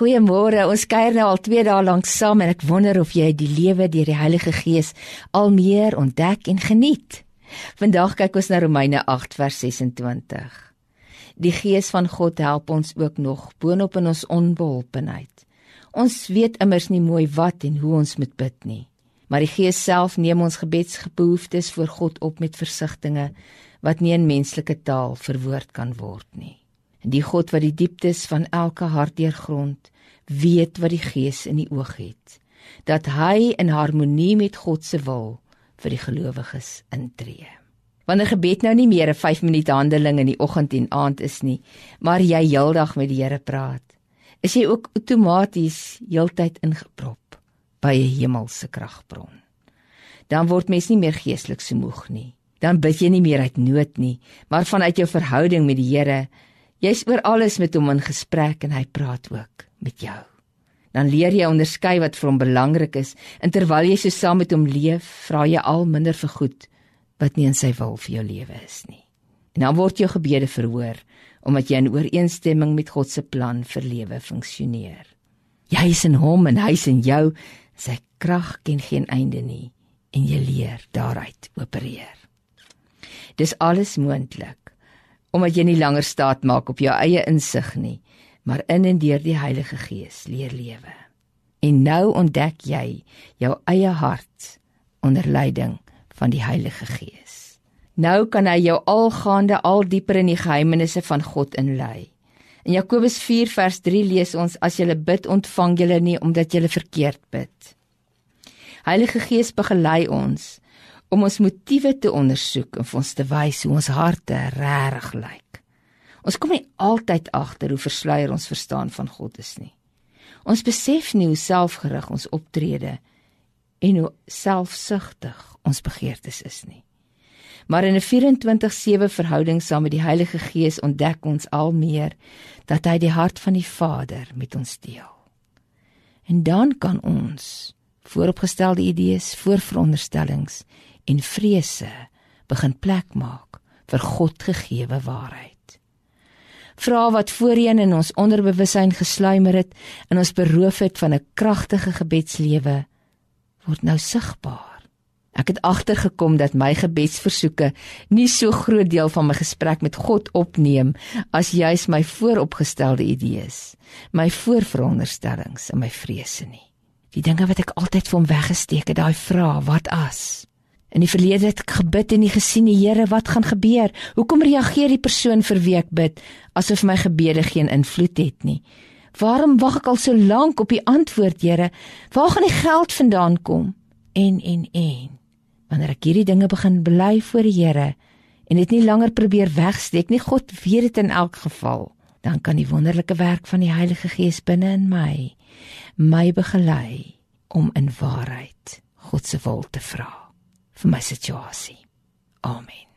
Goeiemôre. Ons kuier nou al 2 dae lank saam en ek wonder of jy die lewe deur die Heilige Gees al meer ontdek en geniet. Vandag kyk ons na Romeine 8 vers 26. Die Gees van God help ons ook nog boonop in ons onbeholpenheid. Ons weet immers nie mooi wat en hoe ons moet bid nie, maar die Gees self neem ons gebedsbehoeftes voor God op met versigtings wat nie in menslike taal verwoord kan word nie. En die God wat die dieptes van elke hart deurgrond, weet wat die Gees in die oog het, dat hy in harmonie met God se wil vir die gelowiges intree. Wanneer gebed nou nie meer 'n 5 minute handeling in die oggend en aand is nie, maar jy heeldag met die Here praat, is jy ook outomaties heeltyd ingeprop by 'n hemelse kragbron. Dan word mens nie meer geestelik so moeg nie. Dan bid jy nie meer uit nood nie, maar vanuit jou verhouding met die Here Jy's oor alles met hom in gesprek en hy praat ook met jou. Dan leer jy onderskei wat vir hom belangrik is en terwyl jy so saam met hom leef, vra jy al minder vir goed wat nie in sy wil vir jou lewe is nie. En dan word jou gebede verhoor omdat jy in ooreenstemming met God se plan vir lewe funksioneer. Jy is in hom en hy is in jou. Sy krag ken geen einde nie en jy leer daaruit opereer. Dis alles moontlik omdat jy nie langer staat maak op jou eie insig nie, maar in en deur die Heilige Gees leer lewe. En nou ontdek jy jou eie hart onder leiding van die Heilige Gees. Nou kan hy jou algaande al dieper in die geheimenisse van God inlei. In Jakobus 4 vers 3 lees ons as jy bid ontvang jy nie omdat jy verkeerd bid. Heilige Gees begelei ons om ons motiewe te ondersoek en vir ons te wys hoe ons harte regtig lyk. Ons kom nie altyd agter hoe versluier ons verstaan van God is nie. Ons besef nie hoe selfgerig ons optrede en hoe selfsugtig ons begeertes is nie. Maar in 'n 24/7 verhouding saam met die Heilige Gees ontdek ons al meer dat hy die hart van die Vader met ons deel. En dan kan ons vooropgestelde idees, voorveronderstellings en vrese begin plek maak vir God gegeewe waarheid. Vra wat voorheen in ons onderbewussyn gesluimer het en ons beroof het van 'n kragtige gebedslewe word nou sigbaar. Ek het agtergekom dat my gebedsversoeke nie so groot deel van my gesprek met God opneem as juis my vooropgestelde idees, my voorveronderstellings en my vrese nie. Die dinge wat ek altyd vir hom weggesteek het, daai vrae, wat as? In die verlede het ek gebid en nie gesien die Here wat gaan gebeur. Hoekom reageer die persoon vir wie ek bid asof my gebede geen invloed het nie? Waarom wag ek al so lank op die antwoord, Here? Waar gaan die geld vandaan kom? En en en. Wanneer ek hierdie dinge begin bely voor die Here en dit nie langer probeer wegsteek nie, God weet dit in elk geval, dan kan die wonderlike werk van die Heilige Gees binne in my my begelei om in waarheid God se wil te vra vir my situasie. Amen.